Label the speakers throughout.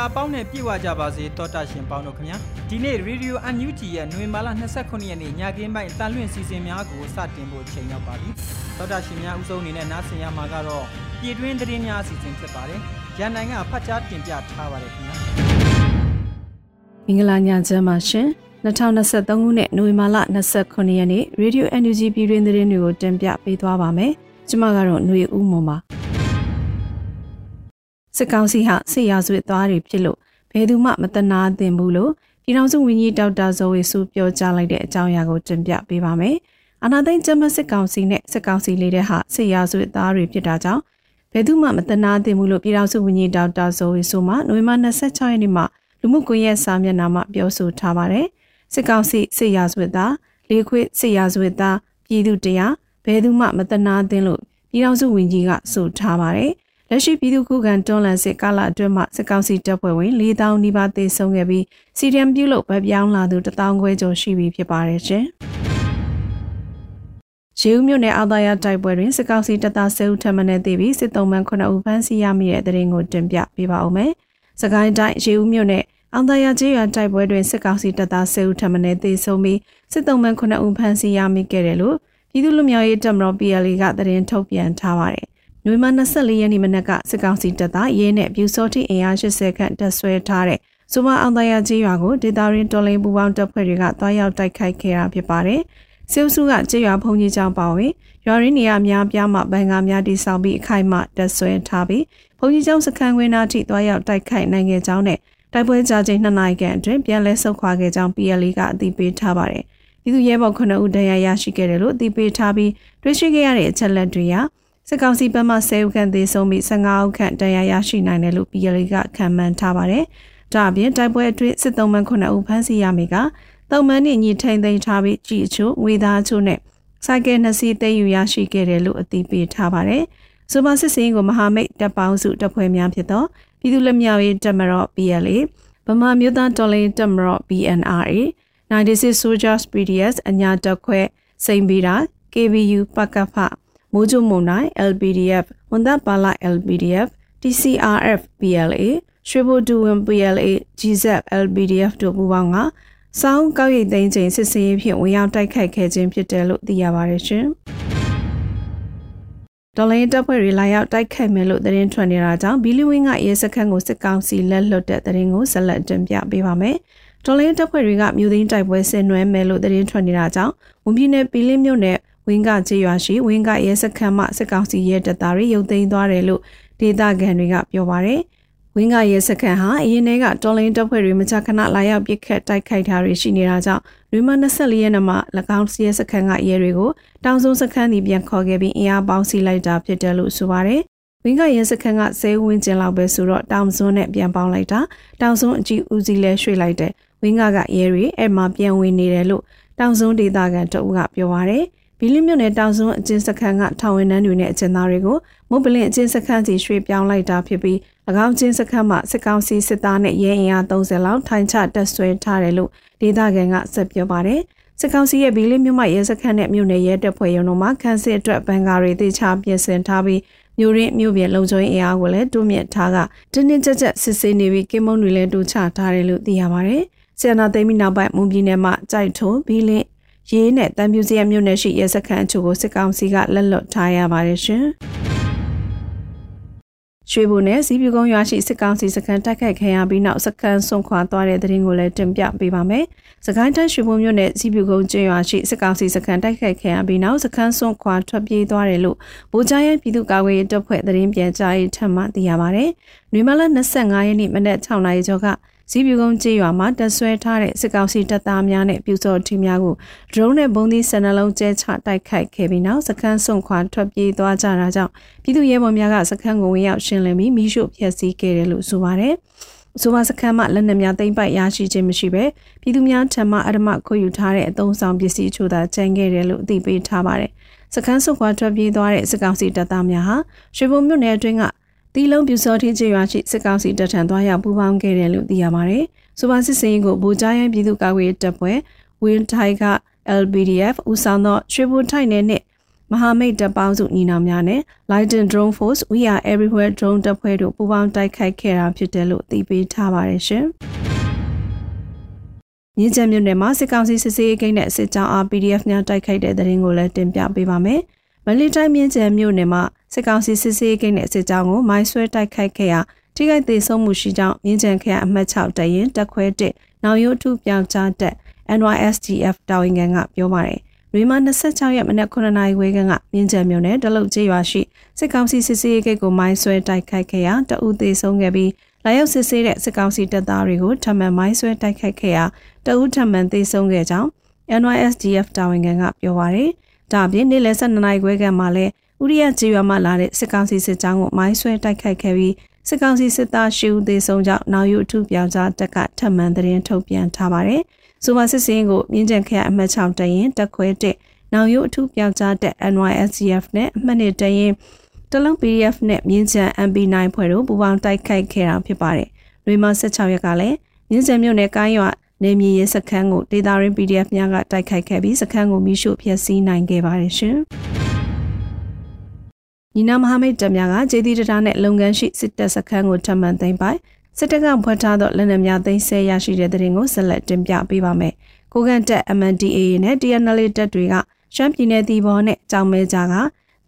Speaker 1: င်္ဂလာပေါင်းနဲ့ပြည့်ဝကြပါစေတောတာရှင်ပေါင်းတို့ခင်ဗျာဒီနေ့ Radio UNUG ရဲ့နိုဝင်ဘာလ29ရက်နေ့ညကင်းပိုင်းတန်လွင့်စီစဉ်များကိုစတင်ဖို့ချိန်ရောက်ပါပြီတောတာရှင်များဥဆုံးအနေနဲ့နားဆင်ရမှာကတော့ပြည်တွင်းသတင်းများအစီအစဉ်ဖြစ်ပါတယ်ရန်နိုင်ကဖတ်ကြားတင်ပြထားပါတယ်ခင်ဗျာ
Speaker 2: မင်္ဂလာညချမ်းပါရှင်2023ခုနှစ်နိုဝင်ဘာလ29ရက်နေ့ Radio NUG ပြည်တွင်းသတင်းတွေကိုတင်ပြပေးသွားပါမယ်ကျွန်မကတော့ຫນွေဦးမွန်ပါ စစ်ကောင်စီဟာစစ်ရာဇဝတ်သားတွေဖြစ်လို့ဘယ်သူမှမတနာသင့်ဘူးလို့ပြည်ထောင်စုဝန်ကြီးဒေါက်တာဇော်ဝေစုပြောကြားလိုက်တဲ့အကြောင်းအရာကိုတင်ပြပေးပါမယ်။အာနာသိန်းကျမစစ်ကောင်စီနဲ့စစ်ကောင်စီလေးတဲ့ဟာစစ်ရာဇဝတ်သားတွေဖြစ်တာကြောင့်ဘယ်သူမှမတနာသင့်ဘူးလို့ပြည်ထောင်စုဝန်ကြီးဒေါက်တာဇော်ဝေစုမှနိုဝင်ဘာ26ရက်နေ့မှာလူမှုကွန်ရက်စာမျက်နှာမှာပြောဆိုထားပါတယ်။စစ်ကောင်စီစစ်ရာဇဝတ်သားလေးခွေစစ်ရာဇဝတ်သားပြည်သူတရားဘယ်သူမှမတနာသင့်လို့ပြည်ထောင်စုဝန်ကြီးကဆိုထားပါတယ်။ လက်ရှိပြည်သူ့ခုခံတွန်းလှန်စစ်ကာလအတွင်းမှာစစ်ကောင်စီတပ်ဖွဲ့ဝင်4000နီးပါးသေဆုံးခဲ့ပြီးစီဒီအမ်ပြုလို့ဗပြောင်းလာသူ1000ခွဲကျော်ရှိပြီဖြစ်ပါတယ်ရှင်။ရေဦးမြို့နယ်အာသာယတိုက်ပွဲတွင်စစ်ကောင်စီတပ်သား10ဦးထပ်မံသေပြီးစစ်သုံးမှန်9ဦးဖမ်းဆီးရမိတဲ့တဲ့ရင်ကိုတင်ပြပေးပါဦးမယ်။စကိုင်းတိုင်းရေဦးမြို့နယ်အောင်သာယာကျေးရွာတိုက်ပွဲတွင်စစ်ကောင်စီတပ်သား10ဦးထပ်မံသေဆုံးပြီးစစ်သုံးမှန်9ဦးဖမ်းဆီးရမိခဲ့တယ်လို့ပြည်သူ့လူမျိုးရေးတပ်မတော် PLA ကသတင်းထုတ်ပြန်ထားပါတယ်။ နွေမ24ရက်နေ့မနက်ကစစ်ကောင်စီတပ်သားရဲနဲ့ပြူစောတိအင်အား80ခန့်တပ်ဆွဲထားတဲ့စူမအောင်တရာကြီးရွာကိုဒေတာရင်းတော်လိန်ပူပေါင်းတပ်ဖွဲ့တွေကတွားရောက်တိုက်ခိုက်ခဲ့တာဖြစ်ပါတယ်။စေုပ်စုကကြေးရွာဖုန်ကြီးကျောင်းပါဝင်ရွာရင်းနေရာများပြားမှဘန်ကားများတိစောက်ပြီးအခိုက်အမာတပ်ဆွဲထားပြီးဖုန်ကြီးကျောင်းစခန်းခွင်းသားထိတွားရောက်တိုက်ခိုက်နိုင်ခဲ့ကြောင်းနဲ့တိုက်ပွဲကြာချိန်2နာရီခန့်အတွင်းပြန်လည်ဆုတ်ခွာခဲ့ကြောင်း PLA ကအသိပေးထားပါတယ်။ပြည်သူရဲဘော်9ဦးတရားရရှိခဲ့တယ်လို့အသိပေးထားပြီးတွေ့ရှိခဲ့ရတဲ့အချက်လက်တွေဟာ စစ်ကောင်စီဘက်မှ10ဦးခန့်သေဆုံးပြီး15ဦးခန့်တရားရရှိနိုင်တယ်လို့ PLA ကခံမှန်းထားပါတယ်။ဒါအပြင်တိုက်ပွဲအတွင်းစစ်သုံးမှန်9ဦးဖမ်းဆီးရမိကတုံမန်းနှင့်ညီထိန်သိမ်းထားပြီးကြည်အချို့ငွေသားအချို့နဲ့စိုက်ကယ်နှစ်စီးသိမ်းယူရရှိခဲ့တယ်လို့အသိပေးထားပါတယ်။စူပါစစ်စင်းကိုမဟာမိတ်တပ်ပေါင်းစုတပ်ဖွဲ့များဖြစ်သောပြည်သူ့လက်မြောက်ရေးတပ်မတော် PLA ဗမာမျိုးသားတော်လှန်ရေးတပ်မတော် BNRA 96 Soldiers PDS အညာတပ်ခွဲစိန်ဘီတာ KBU ပကဖ မိုးကြိုမုံနိုင် LPDF ဝန်သက်ပါလာ LPDF TCRF PLA ရွှေဘိုဒူဝင် PLA GZ LPDF တို့ပူးပေါင်းကစောင်းကောက်ရိတ်သိမ်းချိန်စစ်ဆေးဖြင့်ဝင်ရောက်တိုက်ခိုက်ခဲ့ခြင်းဖြစ်တယ်လို့သိရပါတယ်ရှင်။ဒေါ်လာတပ်ဖွဲ့တွေလာရောက်တိုက်ခိုက်မယ်လို့သတင်းထွက်နေတာကြောင့်ဘီလီဝင်းကရဲစခန်းကိုစစ်ကောင်စီလက်လွတ်တဲ့သတင်းကိုဆက်လက်တင်ပြပေးပါမယ်။ဒေါ်လာတပ်ဖွဲ့တွေကမြို့သိမ်းတိုက်ပွဲဆင်နွှဲမယ်လို့သတင်းထွက်နေတာကြောင့်ဝန်ပြည်နယ်ပီလင်းမြို့နယ် ဝင်းကကျေးရွာရှိဝင်းကရဲစခန်းမှစစ်ကောင်စီရဲတပ်သားတွေရုပ်သိမ်းသွားတယ်လို့ဒေသခံတွေကပြောပါတယ်။ဝင်းကရဲစခန်းဟာအရင်ကတော်လင်းတပ်ဖွဲ့တွေမချခဏလာရောက်ပစ်ခတ်တိုက်ခိုက်တာတွေရှိနေတာကြောင့်လူမ24ရက်နေ့မှာ၎င်းရဲစခန်းကရဲတွေကိုတောင်စုံစခန်းဒီပြန်ခေါ်ခဲ့ပြီးအင်အားပေါင်းစီလိုက်တာဖြစ်တယ်လို့ဆိုပါတယ်။ဝင်းကရဲစခန်းကဇဲဝင်းကျင်လောက်ပဲဆိုတော့တောင်စွန်းနဲ့ပြန်ပေါင်းလိုက်တာတောင်စွန်းအကြီးဦးစီးလဲရွှေ့လိုက်တယ်ဝင်းကကရဲတွေအဲ့မှာပြန်ဝင်နေတယ်လို့တောင်စွန်းဒေသခံတအုပ်ကပြောပါရယ် ဘီလီမြို့နယ်တောင်စွန်းအကျဉ်းစခန်းကထောင်ဝင်နှန်းတွေနဲ့အကျဉ်းသားတွေကိုမုတ်ပလင်အကျဉ်းစခန်းစီရွှေ့ပြောင်းလိုက်တာဖြစ်ပြီး၎င်းကျဉ်းစခန်းမှာစစ်ကောင်စီစစ်သားနဲ့ရဲအင်အား30လောက်ထိုင်ချတပ်ဆွဲထားတယ်လို့ဒေသခံကဆက်ပြောပါတယ်စစ်ကောင်စီရဲ့ဘီလီမြို့မှာရဲစခန်းနဲ့မြို့နယ်ရဲတပ်ဖွဲ့ရုံတို့မှာခန်းစစ်အတွက်ဘန်ကာတွေတေချာပြင်ဆင်ထားပြီးမြို့ရင်းမြို့ပြင်လုံခြုံရေးအင်အားကိုလည်းတိုးမြင့်ထားကတင်းတင်းကြပ်ကြပ်စစ်ဆေးနေပြီးကင်းမုံတွေလည်းတိုးချထားတယ်လို့သိရပါတယ်ဆီယနာသိမ်းပြီးနောက်ပိုင်းမွန်ပြည်နယ်မှာကြိုက်ထုံဘီလင်း ရေးနဲ့တံပြူစရမြို့နယ်ရှိရဲစခန်းအချို့ကိုစစ်ကောင်စီကလက်လွတ်ထားရပါတယ်ရှင်။ရွှေဘုံနဲ့စီးပြူကုန်းရွာရှိစစ်ကောင်စီစခန်းတိုက်ခိုက်ခံရပြီးနောက်စခန်းဆွန့်ခွာသွားတဲ့တဲ့ရင်ကိုလည်းတင်ပြပေးပါမယ်။စကိုင်းတိုင်းရွှေဘုံမြို့နယ်စီးပြူကုန်းကျွန်းရွာရှိစစ်ကောင်စီစခန်းတိုက်ခိုက်ခံရပြီးနောက်စခန်းဆွန့်ခွာထွက်ပြေးသွားတယ်လို့ဗိုလ်ကြားရဲပြည်သူ့ကာကွယ်ရေးတပ်ဖွဲ့သတင်းပြန်ကြားရေးထပ်မံသိရပါဗျ။နွေမလ25ရက်နေ့မနက်6နာရီကျော်က စီးပြူကုန်းကျေးရွာမှာတက်ဆွဲထားတဲ့စစ်ကောင်စီတပ်သားများနဲ့ပြူစော်ထီများကိုဒရုန်းနဲ့ဘုံသီးဆန္ဒလုံးကျဲချတိုက်ခိုက်ခဲ့ပြီးနောက်စခန်းဆုံခွာထွက်ပြေးသွားကြတာကြောင့်ပြည်သူရဲဘော်များကစခန်းကိုဝင်ရောက်ရှင်းလင်းပြီးမိရှုဖျက်ဆီးခဲ့တယ်လို့ဆိုပါတယ်။ဆိုပါစခန်းမှာလက်နက်များသိမ်းပိုက်ရရှိခြင်းမရှိဘဲပြည်သူများထံမှအဓမ္မခိုးယူထားတဲ့အသုံးဆောင်ပစ္စည်းအချို့သာကျန်ခဲ့တယ်လို့အသိပေးထားပါတယ်။စခန်းဆုတ်ခွာထွက်ပြေးသွားတဲ့စစ်ကောင်စီတပ်သားများဟာရွှေဘုံမြို့နယ်အတွင်းက တီလုံးပြူစောထင်းချေရွာရှိစစ်ကောင်စီတပ်ထံသွားရောက်ပူးပေါင်းခဲ့တယ်လို့သိရပါတယ်။စူပါစစ်စင်ကိုဗိုလ်ကြားရန်ပြည်သူ့ကာကွယ်ရေးတပ်ဖွဲ့ဝင်းထိုင်က LBDF ဦးဆောင်သောရွှေဘိုထိုင်နယ်နှင့်မဟာမိတ်တပ်ပေါင်းစုညီနောင်များနဲ့ Lighten Drone Force We Are Everywhere Drone တပ်ဖွဲ့တို့ပူးပေါင်းတိုက်ခိုက်ခဲ့တာဖြစ်တယ်လို့သိပေးထားပါတယ်ရှင်။မြင်းချမြို့နယ်မှာစစ်ကောင်စီစစ်စေးဂိတ်နဲ့စစ်ကြောင်း RPDF များတိုက်ခိုက်တဲ့တဲ့ရင်ကိုလည်းတင်ပြပေးပါမယ်။မ လီတိုင်းမြင်းချမြို့နယ်မှာစစ်ကောင်စီစစ်စေးဂိတ်နဲ့စစ်ကြောင်းကိုမိုင်းဆွဲတိုက်ခိုက်ခဲ့ရာထိခိုက်သေးဆုံးမှုရှိကြောင်းမြင်းချခရိုင်အမှတ်6တရင်တက်ခွဲ1နောင်ရုတ်ထုပြောင်းကြားတက် NYSGF တာဝန်ခံကပြောပါတယ်။ရီမာ26ရက်မနက်9နာရီဝေးကကမြင်းချံမြို့နယ်တလုတ်ကျေးရွာရှိစစ်ကောင်စီစစ်စေးဂိတ်ကိုမိုင်းဆွဲတိုက်ခိုက်ခဲ့ရာတအုပ်သေးဆုံးခဲ့ပြီးလာရောက်စစ်ဆေးတဲ့စစ်ကောင်စီတပ်သားတွေကိုထပ်မံမိုင်းဆွဲတိုက်ခိုက်ခဲ့ရာတအုပ်ထပ်မံသေဆုံးခဲ့ကြောင်း NYSGF တာဝန်ခံကပြောပါတယ်။ ဒါအပြင်နေ့လယ်12နာရီခွဲကမှလည်းဥရိယကျေးရွာမှလာတဲ့စစ်ကောင်စီစစ်ကြောင်းကိုမိုင်းဆွဲတိုက်ခိုက်ခဲ့ပြီးစစ်ကောင်စီစစ်သားရှူသေးဆုံးကြောင့်နောက်ယူအထုပြောင်းကြားတက်ကထပ်မံသတင်းထုတ်ပြန်ထားပါတယ်။ဆိုပါစစ်စင်းကိုမြင်းကျန်ခရအမှတ်6တရင်တက်ခွဲတဲ့နောက်ယူအထုပြောင်းကြားတက် NYSCF နဲ့အမှတ်နှစ်တရင်တလုံး PDF နဲ့မြင်းကျန် MP9 ဖွဲ့တို့ပူးပေါင်းတိုက်ခိုက်ခဲ့တာဖြစ်ပါတယ်။လွေမ16ရက်ကလည်းမြင်းကျန်မြို့နယ်ကိုင်းရွာ နေမြေရဲစခန်းကိုဒေတာရင်း PDF များကတိုက်ခိုက်ခဲ့ပြီးစခန်းကိုမိရှို့ဖျက်ဆီးနိုင်ခဲ့ပါတယ်ရှင်။ညီနာမဟာမိတ်တပ်များကဂျေဒီတတာနဲ့လုပ်ငန်းရှိစစ်တပ်စခန်းကိုထပ်မံသိမ်းပိုက်စစ်တပ်ကဖွဲ့ထားသောလက်နက်များသိမ်းဆည်းရရှိတဲ့တဲ့ရင်ကိုဆက်လက်တင်ပြပေးပါမယ်။ကိုကန်တက် MNDAA နဲ့ TNL တပ်တွေကရှမ်းပြည်နယ်တီဘောနဲ့ကြောင်မဲကြားက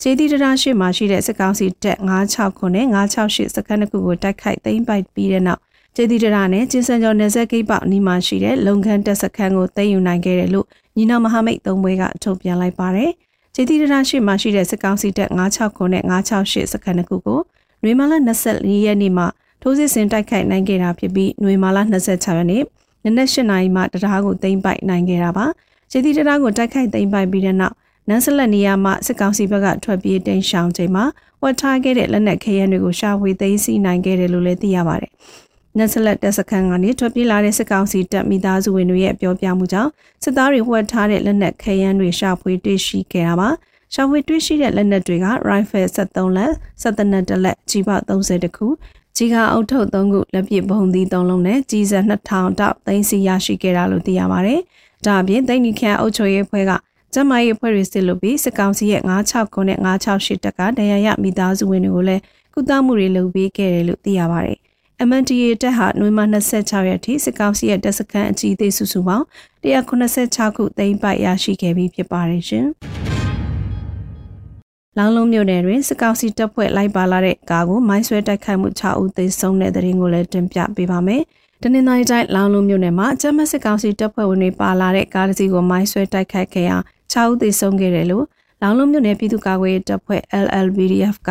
Speaker 2: ဂျေဒီတတာရှိမှရှိတဲ့စစ်ကောင်စီတပ်969နဲ့968စခန်းတစ်ခုကိုတိုက်ခိုက်သိမ်းပိုက်ပြီးတဲ့နောက် ကျေးတီတရနဲ့ကျင်းစံကျော်နယ်စပ်ဂိတ်ပေါနီမှာရှိတဲ့လုံခန်းတက်စခန်းကိုသိမ်းယူနိုင်ခဲ့တယ်လို့ညီနောင်မဟာမိတ်သုံးဘွဲကထုတ်ပြန်လိုက်ပါတယ်။ကျေးတီရရရှိမှရှိတဲ့စစ်ကောင်စီတပ်969နဲ့968စခန်းတစ်ခုကိုနွေမာလာ24ရက်နေ့မှာထိုးစစ်ဆင်တိုက်ခိုက်နိုင်ခဲ့တာဖြစ်ပြီးနွေမာလာ26ရက်နေ့နနက်၈နာရီမှတရားကိုသိမ်းပိုက်နိုင်ခဲ့တာပါကျေးတီတရားကိုတိုက်ခိုက်သိမ်းပိုက်ပြီးတဲ့နောက်နန်းစလက်နေရာမှာစစ်ကောင်စီဘက်ကထွက်ပြေးတိမ်းရှောင်ချိန်မှာဝတ်ထားခဲ့တဲ့လက်နက်ခဲယမ်းတွေကိုရှာဖွေသိမ်းဆည်းနိုင်ခဲ့တယ်လို့လည်းသိရပါတယ် နက်ဆလက်တက်စခန်းကနေထွက်ပြေးလာတဲ့စစ်ကောင်စီတပ်မိသားစုဝင်တွေရဲ့ပြောပြမှုကြောင့်စစ်သားတွေဝတ်ထားတဲ့လက်နက်ခဲယမ်းတွေရှာဖွေတွေ့ရှိခဲ့တာပါရှာဖွေတွေ့ရှိတဲ့လက်နက်တွေက rifle 73လက်73နက်တစ်လက်ကြီးပါ30တခုကြီးကအုပ်ထုပ်3ခုလက်ပစ်ဘုံသီး3လုံးနဲ့ကြီးစက်2000တောက်သိမ်းစီရရှိခဲ့တာလို့သိရပါတယ်။ဒါအပြင်သိန်းနီခန့်အုပ်ချုပ်ရေးဖွဲ့ကကျမရေးအဖွဲ့တွေစစ်လို့ပြီးစစ်ကောင်စီရဲ့969နဲ့968တက်ကတရားရမိသားစုဝင်တွေကိုလည်းကုသမှုတွေလုပ်ပေးခဲ့တယ်လို့သိရပါတယ်။ MNDA တက်ဟာနိုဝင်ဘာ26ရက်ထိစစ်ကောင်စီရဲ့တပ်စခန်းအကြီးအသေးစုစုပေါင်း186ခုသိမ်းပိုက်ရရှိခဲ့ပြီးဖြစ်ပါတယ်ရှင်။လောင်လုံးမြို့နယ်တွင်စစ်ကောင်စီတပ်ဖွဲ့လိုက်ပါလာတဲ့ကားကိုမိုင်းဆွဲတိုက်ခိုက်မှု6ဦးသေဆုံးတဲ့တဲ့ရင်ကိုလည်းတင်ပြပေးပါမယ်။တနင်္လာနေ့တိုင်းလောင်လုံးမြို့နယ်မှာကျမစစ်ကောင်စီတပ်ဖွဲ့ဝင်တွေပါလာတဲ့ကားတစ်စီးကိုမိုင်းဆွဲတိုက်ခိုက်ခဲ့ရာ6ဦးသေဆုံးခဲ့တယ်လို့လောင်လုံးမြို့နယ်ပြည်သူ့ကာကွယ်ရေးတပ်ဖွဲ့ LLBDF က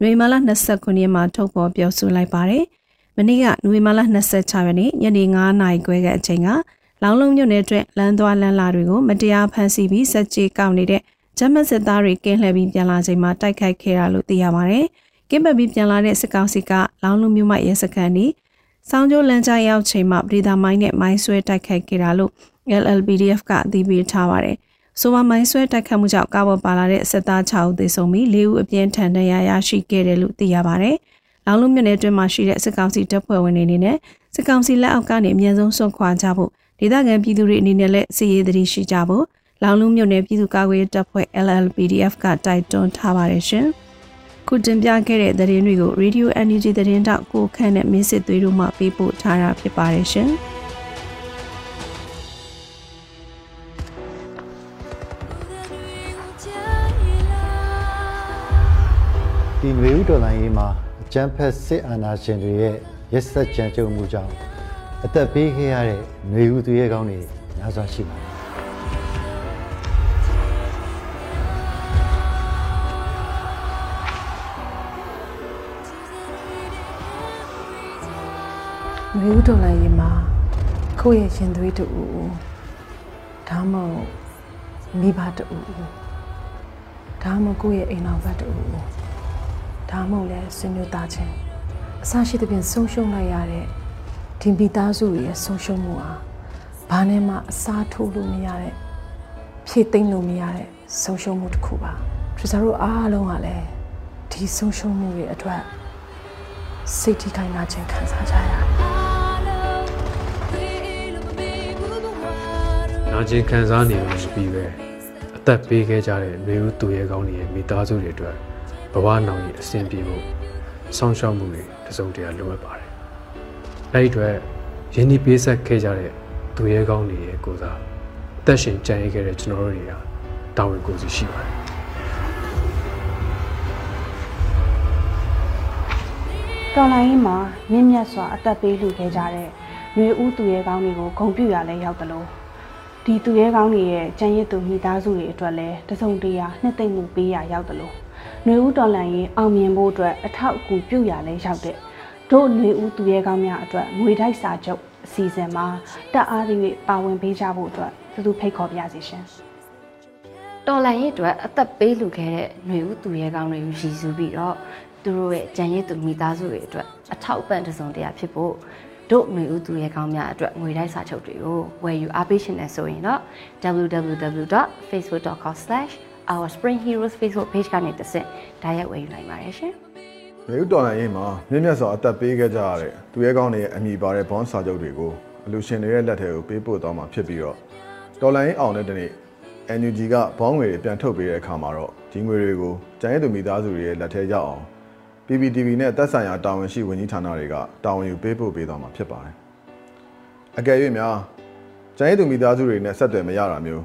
Speaker 2: နွေမာလာ29ရက်မှာထုတ်ဖော်ပြောဆိုလိုက်ပါတယ်။ မနေ့ကနိုဝင်ဘာလ26ရက်နေ့ညနေ9နာရီခွဲကအချိန်ကလောင်းလုံးမြို့နယ်အတွင်းလမ်းသွားလမ်းလာတွေကိုမတရားဖမ်းဆီးပြီးစက်ကြေးကောက်နေတဲ့ဂျမတ်စစ်သားတွေကင်းလှည့်ပြီးပြန်လာချိန်မှာတိုက်ခိုက်ခဲ့တာလို့သိရပါတယ်။ကင်းပတ်ပြီးပြန်လာတဲ့စစ်ကောင်စီကလောင်းလုံးမြို့မှရဲစခန်းနီစောင်းကျိုးလမ်းကြားရောက်ချိန်မှာပြည်သားမိုင်းနဲ့မိုင်းဆွဲတိုက်ခိုက်ခဲ့တာလို့ LLBDF ကအသိပေးထားပါတယ်။ဆိုပါမိုင်းဆွဲတိုက်ခတ်မှုကြောင့်ကားပေါ်ပါလာတဲ့စစ်သား6ဦးသေဆုံးပြီး4ဦးအပြင်းထန်ဒဏ်ရာရရှိခဲ့တယ်လို့သိရပါတယ်။ လောင်လုံးမြို့နယ်အတွင်းမှာရှိတဲ့စစ်ကောင်စီတပ်ဖွဲ့ဝင်တွေအနေနဲ့စစ်ကောင်စီလက်အောက်ကနေအမြန်ဆုံးဆွန့်ခွာကြဖို့ဒေသခံပြည်သူတွေအနေနဲ့လည်းစီရေးသတိရှိကြဖို့လောင်လုံးမြို့နယ်ပြည်သူ့ကာကွယ်ရေးတပ်ဖွဲ့ LLPDF ကတိုက်တွန်းထားပါတယ်ရှင်။ခုတင်ပြခဲ့တဲ့သတင်းတွေကို Radio Energy သတင်းတောက်ကိုခန့်နဲ့မင်းစစ်သွေးတို့မှပေးပို့ထားတာဖြစ်ပါတယ်ရှင်။
Speaker 3: ဒီຫນွေဥတော်လိုင်းရေးမှာအ ကြမ်းဖက်စစ်အာဏာရှင်တွေရဲ့ရက်စက်ကြမ်းကြုတ်မှုကြောင့်အသက်ပေးခဲ့ရတဲ့ຫນွေဦးသူရဲကောင်းတွေများစွာရှိပါတယ်
Speaker 4: မျိုးတော်လိုက်ရင်မှာကိုယ့်ရဲ့ရှင်သွေးတူဒါမှမဟုတ်မိဘတူဒါမှမဟုတ်ကိုယ့်ရဲ့အိမ်တော်ဘက်တူ ဒါမှမဟုတ်လည်းဆွေမျိုးသားချင်းအစရှိသဖြင့်ဆုံးရှုံးလိုက်ရတဲ့ဒီမိသားစုရဲ့ဆုံးရှုံးမှုဟာဘာနဲ့မှအစားထိုးလို့မရတဲ့ဖြည့်သိမ့်လို့မရတဲ့ဆုံးရှုံးမှုတစ်ခုပါထရီဆာတို့အားလုံးကလည်းဒီဆုံးရှုံးမှုတွေအတွက်စိတ်ထိခိုက်နာခြင်းခံစားကြရတယ်
Speaker 5: နာကျင်ခံစားနေလို့ပြီးပဲအသက်ပေးခဲ့ကြတဲ့မျိုးသူရဲကောင်းတွေရဲ့မိသားစုတွေအတွက် ဘဝနောင်ရဲ့အဆင်ပြေဖို့ဆောင်းရှောက်မှုတွေတစုံတရာလိုအပ်ပါတယ်။အဲဒီအတွက်ယင်းဒီပေးဆက်ခဲ့ကြတဲ့သူရဲကောင်းတွေရဲ့ကိုစားအသက်ရှင်ကြံ့ရခဲ့တဲ့ကျွန်တော်တို့တွေကတာဝန်ကိုယ်စီရှိပါတယ်။
Speaker 6: တော်လိုင်းမှာမြင့်မြတ်စွာအသက်ပေးလှူခဲ့ကြတဲ့မျိုးဦးသူရဲကောင်းတွေကိုဂုဏ်ပြုရလဲရောက်တယ်လို့ဒီသူရဲကောင်းတွေရဲ့ကြံရစ်သူမိသားစုတွေအတွက်လည်းတစုံတရာနှစ်သိမ့်မှုပေးရရောက်တယ်လို့ ຫນွေဦးတော်လန်ရင်အောင်မြင်ဖို့အတွက်အထောက်အကူပြုရလဲရောက်တဲ့တို့ຫນွေဦးသူရဲကောင်းများအတွက်ငွေတိုက်စာချုပ်အစီအစဉ်မှာတက်အားသည့်ပါဝင်ပေးကြဖို့အတွက်သူသူဖိတ်ခေါ်ပါရစေရှင်
Speaker 7: တော်လန်ရဲ့အတွက်အသက်ပေးလူခဲ့တဲ့ຫນွေဦးသူရဲကောင်းတွေကိုရည်စူးပြီးတော့သူတို့ရဲ့ကြံရည်သူမိသားစုတွေအတွက်အထောက်အပံ့တစုံတရာဖြစ်ဖို့တို့ຫນွေဦးသူရဲကောင်းများအတွက်ငွေတိုက်စာချုပ်တွေကိုဝယ်ယူအားပေးရှင်နေဆိုရင်တော့ www.facebook.com/our spring heroes facebook page ကနေတစ်ဆင့်ဒါရိုက်ဝယ်ယူနိုင်ပါတယ်ရှင်။
Speaker 8: မြေဥတော်လိုင်းရေးမှာမြင့်မြတ်စွာအသက်ပေးခဲ့ကြရတဲ့သူရဲကောင်းတွေရဲ့အမိပါတဲ့ဘွန်စာချုပ်တွေကိုအလူရှင်တွေရဲ့လက်ထဲကိုပေးပို့သွားမှာဖြစ်ပြီးတော့တော်လိုင်းအောင်တဲ့တနေ့ NUG ကဘောင်းငွေတွေပြန်ထုတ်ပေးတဲ့အခါမှာတော့ဒီငွေတွေကိုကျန်ရည်သူမိသားစုတွေရဲ့လက်ထဲရောက်အောင် PPTV နဲ့သက်ဆိုင်ရာတာဝန်ရှိဝန်ကြီးဌာနတွေကတာဝန်ယူပေးပို့ပေးသွားမှာဖြစ်ပါတယ်။အကယ်၍များကျန်ရည်သူမိသားစုတွေနဲ့ဆက်သွယ်မရတာမျိုး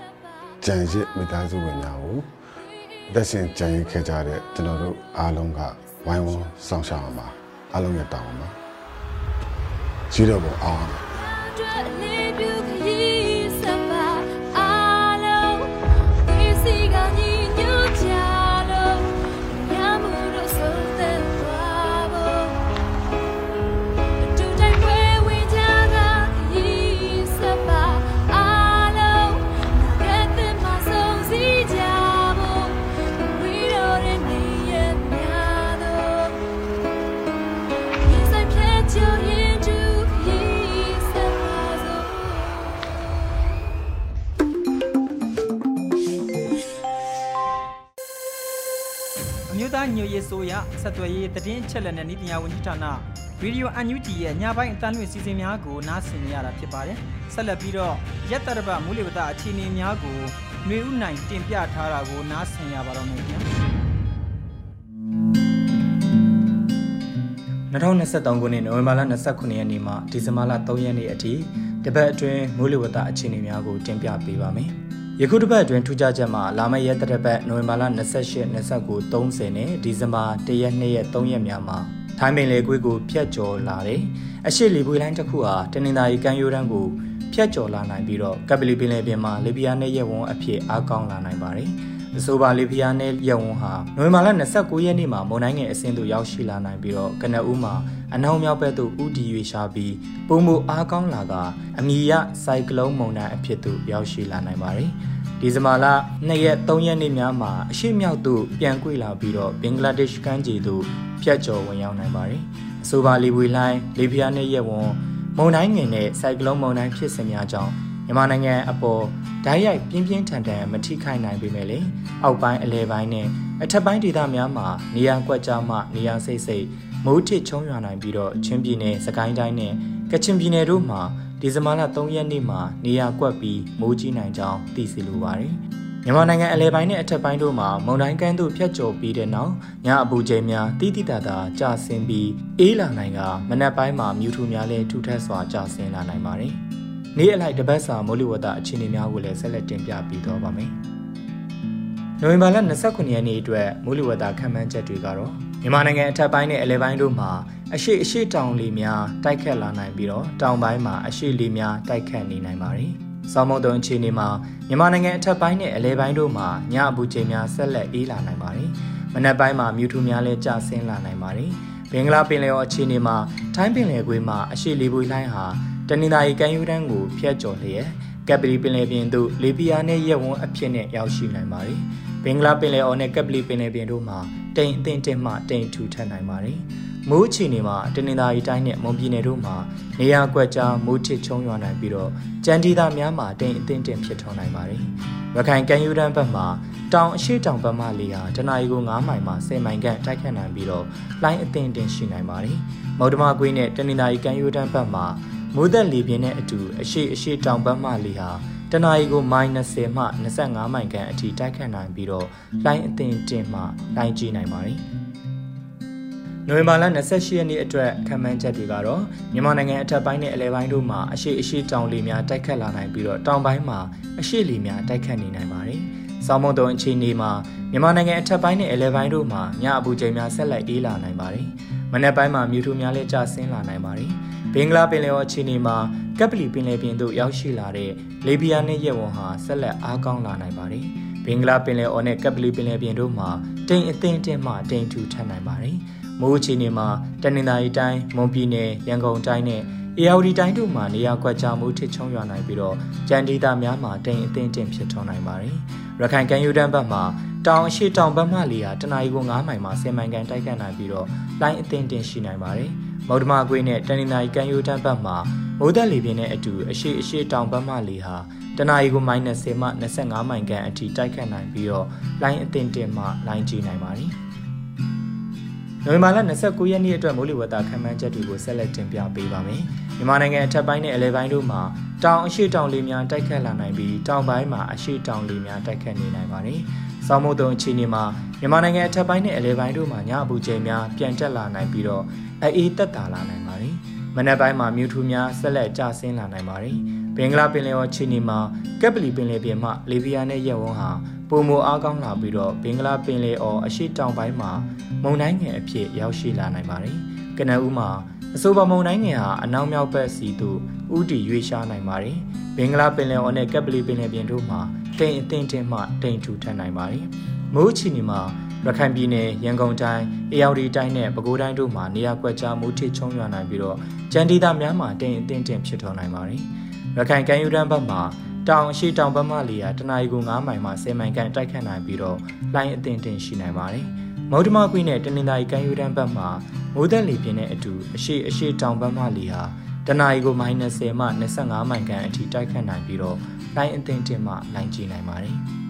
Speaker 9: ကြံရစ်မိသားစုဝင်များကိုသက်ရှင်ကြံရစ်ခဲ့ကြတဲ့ကျွန်တော်တို့အားလုံးကဝိုင်းဝန်းဆောင်ရှောက်အောင်ပါအားလုံးရဲ့တောင်းပါကြီးတော့ပေါ်အောင်ပါ
Speaker 10: ချက်လက်နဲ့ဤပညာဝန်ကြီးဌာနဗီဒီယိုအန်ယူဂျီရဲ့ညပိုင်းအတန်းလွှင့်စီစဉ်များကိုနားဆင်နေရတာဖြစ်ပါတယ်။ဆက်လက်ပြီးတော့ရက်တရပမူလဝတအခြေအနေများကိုຫນွေဥနိုင်တင်ပြထားတာကိုနားဆင်ရပါတော့မယ်ခင်ဗျာ။2023ခုနှစ်နိုဝင်ဘာလ29ရက်နေ့မှဒီဇင်ဘာလ3ရက်နေ့အထိတပတ်အတွင်းမိုးလေဝသအခြေအနေများကိုတင်ပြပေးပါမယ်။ ယခုတစ်ပတ်အတွင်းထူးခြားချက်မှာလာမယ့်ရက်တစ်ပတ်နိုဝင်ဘာလ28 29 30နဲ့ဒီဇင်ဘာ1ရက်2ရက်3ရက်များမှာထိုင်းပင်လေကွေးကိုဖျက်ကျော်လာတယ်။အရှိလီပွေလိုင်းတစ်ခုဟာတနင်္သာရီကမ်းရိုးတန်းကိုဖျက်ကျော်လာနိုင်ပြီးတော့ကပလီပင်လယ်ပြင်မှာလေပြားနဲ့ရက်ဝန်းအဖြစ်အားကောင်းလာနိုင်ပါတယ်။ အဆိုပါလေပြားနဲ့ရက်ဝန်းဟာနိုဝင်ဘာလ29ရက်နေ့မှာမုန်တိုင်းငယ်အဆင့်သို့ရောက်ရှိလာနိုင်ပြီးတော့ကနအူးမှာအနောက်မြောက်ဘက်သို့ဥတီ၍ရှာပြီးပုံမှုအားကောင်းလာကအမီရဆိုင်ကလုန်းမုန်တိုင်းအဖြစ်သို့ရောက်ရှိလာနိုင်ပါတယ်။ဒီဇင်ဘာလ2ရက်3ရက်နေ့များမှာအရှိမြောက်သို့ပြန်ကွေ့လာပြီးတော့ဘင်္ဂလားဒေ့ရှ်ကမ်းခြေသို့ဖြတ်ကျော်ဝင်ရောက်နိုင်ပါတယ်။အဆိုပါလီဝီလိုင်းလေပြားနဲ့ရက်ဝန်မုန်တိုင်းငယ်နဲ့စိုက်ကလုန်းမုန်တိုင်းဖြစ်စဉ်များကြောင့် မြန်မာနိုင်ငံအပေါ်ဓာတ်ရိုက်ပြင်းပြင်းထန်ထန်မထိခိုက်နိုင်ပေမဲ့လေအောက်ပိုင်းအလဲပိုင်းနဲ့အထက်ပိုင်းဒေသများမှာနေရာကွက်ကြားမှနေရာစိတ်စိတ်မိုးထစ်ချုံရွာနိုင်ပြီးတော့ချင်းပြည်နယ်စကိုင်းတိုင်းနဲ့ကချင်ပြည်နယ်တို့မှာဒီဇင်ဘာလ3ရက်နေ့မှာနေရာကွက်ပြီးမိုးကြီးနိုင်ကြောင်းသိရှိလိုပါတယ်။မြန်မာနိုင်ငံအလဲပိုင်းနဲ့အထက်ပိုင်းတို့မှာမုန်တိုင်းကမ်းသို့ဖြတ်ကျော်ပြီးတဲ့နောက်ညအပူချိန်များတိတိတသာကျဆင်းပြီးအေးလာနိုင်ကမနက်ပိုင်းမှာမြူထူများလည်းထူထပ်စွာကျဆင်းလာနိုင်ပါတယ်။ နေ့အလိုက်တပတ်စာမိုးလေဝသအခြေအနေများကိုလည်းဆက်လက်တင်ပြပေးတော့ပါမယ်။နိုဝင်ဘာလ29ရက်နေ့အတွက်မိုးလေဝသခန့်မှန်းချက်တွေကတော့မြန်မာနိုင်ငံအထက်ပိုင်းနဲ့အလဲပိုင်းတို့မှာအရှိအရှိတောင်လေများတိုက်ခတ်လာနိုင်ပြီးတော့တောင်ပိုင်းမှာအရှိလေများတိုက်ခတ်နေနိုင်ပါတယ်။ဆောင်းမုန်တုံအခြေအနေမှာမြန်မာနိုင်ငံအထက်ပိုင်းနဲ့အလဲပိုင်းတို့မှာညအပူချိန်များဆက်လက်အေးလာနိုင်ပါတယ်။မနက်ပိုင်းမှာမြူထူများလည်းကျဆင်းလာနိုင်ပါတယ်။ဘင်္ဂလားပင်လယ်အော်အခြေအနေမှာထိုင်းပင်လယ်ကွေးမှာအရှိလေပွေလှိုင်းဟာ တနင်္သာရီကမ်းရိုးတန်းကိုဖျက်ကျော်လျက်ကပ်ပလီပင်လယ်ပြင်သို့လေပြင်းနဲ့ရက်ဝန်းအဖြစ်နဲ့ရောက်ရှိနိုင်ပါတယ်။ဘင်္ဂလားပင်လယ်အော်နဲ့ကပ်ပလီပင်လယ်ပြင်တို့မှာတိမ်အထင်တင်မှတိမ်ထူထပ်နိုင်ပါတယ်။မိုးအခြေအနေမှာတနင်္သာရီတိုင်းနဲ့မွန်ပြည်နယ်တို့မှာနေရာကွက်ကြားမိုးထစ်ချုံရွာနိုင်ပြီးတော့ကြမ်းဒေသများမှာတိမ်အထင်တင်ဖြစ်ထွန်းနိုင်ပါတယ်။ရခိုင်ကမ်းရိုးတန်းဘက်မှာတောင်အရှိတောင်ဘက်မှလေဟာတနအီကို9မိုင်မှ10မိုင်ခန့်တိုက်ခတ်နိုင်ပြီးတော့လိုင်းအထင်တင်ရှိနိုင်ပါတယ်။မော်ဒမာကွေးနဲ့တနင်္သာရီကမ်းရိုးတန်းဘက်မှာ မိုးသက်လေပြင်းနဲ့အတူအရှိအရှိတောင်ဘက်မှလေဟာတနအီကိုမိုင်20မှ25မိုင်ခန့်အထိတိုက်ခတ်နိုင်ပြီးတော့လိုင်းအသင်တင်မှလိုင်းကြီးနိုင်ပါတယ်။နိုဝင်ဘာလ28ရက်နေ့အတွက်ခံမှန်းချက်တွေကတော့မြန်မာနိုင်ငံအထက်ပိုင်းနဲ့အလယ်ပိုင်းတို့မှာအရှိအရှိတောင်လေများတိုက်ခတ်လာနိုင်ပြီးတော့တောင်ပိုင်းမှာအရှိလေများတိုက်ခတ်နေနိုင်ပါတယ်။ဆောင်းမုန်တုံအခြေအနေမှာမြန်မာနိုင်ငံအထက်ပိုင်းနဲ့အလယ်ပိုင်းတို့မှာညအပူချိန်များဆက်လက်အေးလာနိုင်ပါတယ်။မနက်ပိုင်းမှာမြူထူများလည်းကျဆင်းလာနိုင်ပါတယ်။ ဘင်္ဂလားပင်လယ်အော်အခြေအနေမှာကပ်ပလီပင်လယ်ပြင်သို့ရောက်ရှိလာတဲ့လေဘီယာနဲ့ရက်ဝန်းဟာဆက်လက်အားကောင်းလာနိုင်ပါတယ်။ဘင်္ဂလားပင်လယ်အော်နဲ့ကပ်ပလီပင်လယ်ပြင်တို့မှာတိမ်အထင်တင်မှတိမ်ထူထပ်နိုင်ပါတယ်။မိုးအခြေအနေမှာတနင်္သာရီတိုင်းမွန်ပြည်နယ်ရန်ကုန်တိုင်းနဲ့အေရဝတီတိုင်းတို့မှာနေရာကွက်ကြားမှုထစ်ချုံရွာနိုင်ပြီးတော့ကြံဒေသများမှာတိမ်အထင်တင်ဖြစ်ထွန်းနိုင်ပါတယ်။ရခိုင်ကမ်းရိုးတန်းဘက်မှာတောင်အရှိတောင်ဘက်မှလေဟာတနအီကို9မိုင်မှာ10မိုင်ကန်တိုက်ခတ်နိုင်ပြီးတော့လိုင်းအထင်တင်ရှိနိုင်ပါတယ်။ မော်ဒမာကွေးနဲ့တနင်္သာရီကမ်းရိုးတန်းဘက်မှာမိုးသက်လေပြင်းနဲ့အတူအရှိအရှိတောင်ဘက်မှလေဟာတနအီကိုမိုင်20မှ25မိုင်ခန့်အထိတိုက်ခတ်နိုင်ပြီးတော့လိုင်းအသင်တင်မှလိုင်းကြီးနိုင်ပါတယ်။နိုဝင်ဘာလ29ရက်နေ့အတွက်မိုးလေဝသခန့်မှန်းချက်တွေကိုဆက်လက်တင်ပြပေးပါမယ်။မြန်မာနိုင်ငံအထက်ပိုင်းနဲ့အလယ်ပိုင်းတို့မှာတောင်အရှိတောင်လေများတိုက်ခတ်လာနိုင်ပြီးတောင်ပိုင်းမှာအရှိတောင်လေများတိုက်ခတ်နေနိုင်ပါတယ်။ဆောင်းမိုးတုံအခြေအနေမှာမြန်မာနိုင်ငံအထက်ပိုင်းနဲ့အလယ်ပိုင်းတို့မှာညအပူချိန်များပြန်တက်လာနိုင်ပြီးတော့ အေးတက်တာလာနိုင်ပါတယ်။မနက်ပိုင်းမှာမြူထူများဆက်လက်ကျဆင်းလာနိုင်ပါတယ်။ဘင်္ဂလားပင်လယ်အော်ခြေနေမှာကက်ပလီပင်လယ်ပြင်မှလေဗီယာနဲ့ရက်ဝန်းဟာပုံမအားကောင်းလာပြီးတော့ဘင်္ဂလားပင်လယ်အော်အရှိတောင်ပိုင်းမှာမုန်တိုင်းငယ်အဖြစ်ရောက်ရှိလာနိုင်ပါတယ်။ကနအူးမှာအဆိုပါမုန်တိုင်းငယ်ဟာအနောက်မြောက်ဘက်စီသို့ဥတီရွေ့ရှားနိုင်ပါတယ်။ဘင်္ဂလားပင်လယ်အော်နဲ့ကက်ပလီပင်လယ်ပြင်တို့မှာတိမ်အထင်တင်မှတိမ်ထူထပ်နိုင်ပါတယ်။မိုးချီနေမှာ ရခိုင်ပြည်နယ်ရန်ကုန်တိုင်းအေရဝတီတိုင်းနဲ့ပဲခူးတိုင်းတို့မှာနေရာကွက်ကြားမိုးထစ်ချုံရွာနိုင်ပြီးတော့ကြံဒေသများမှာတိမ်အထင်တင်ဖြစ်ထွန်းနိုင်ပါတယ်။ရခိုင်ကမ်းရိုးတန်းဘက်မှာတောင်ရှိတောင်ဘက်မှလေယာတနအီကို9မိုင်မှ10မိုင်ခန့်တိုက်ခတ်နိုင်ပြီးတော့လိုင်းအထင်တင်ရှိနိုင်ပါတယ်။မုတ်တမကွေးနဲ့တနင်္သာရီကမ်းရိုးတန်းဘက်မှာမိုးသက်လေပြင်းတဲ့အတူအရှိအရှိတောင်ဘက်မှလေဟာတနအီကို -30 မှ25မိုင်ခန့်အထိတိုက်ခတ်နိုင်ပြီးတော့လိုင်းအထင်တင်မှလိုင်းကြီးနိုင်ပါတယ်။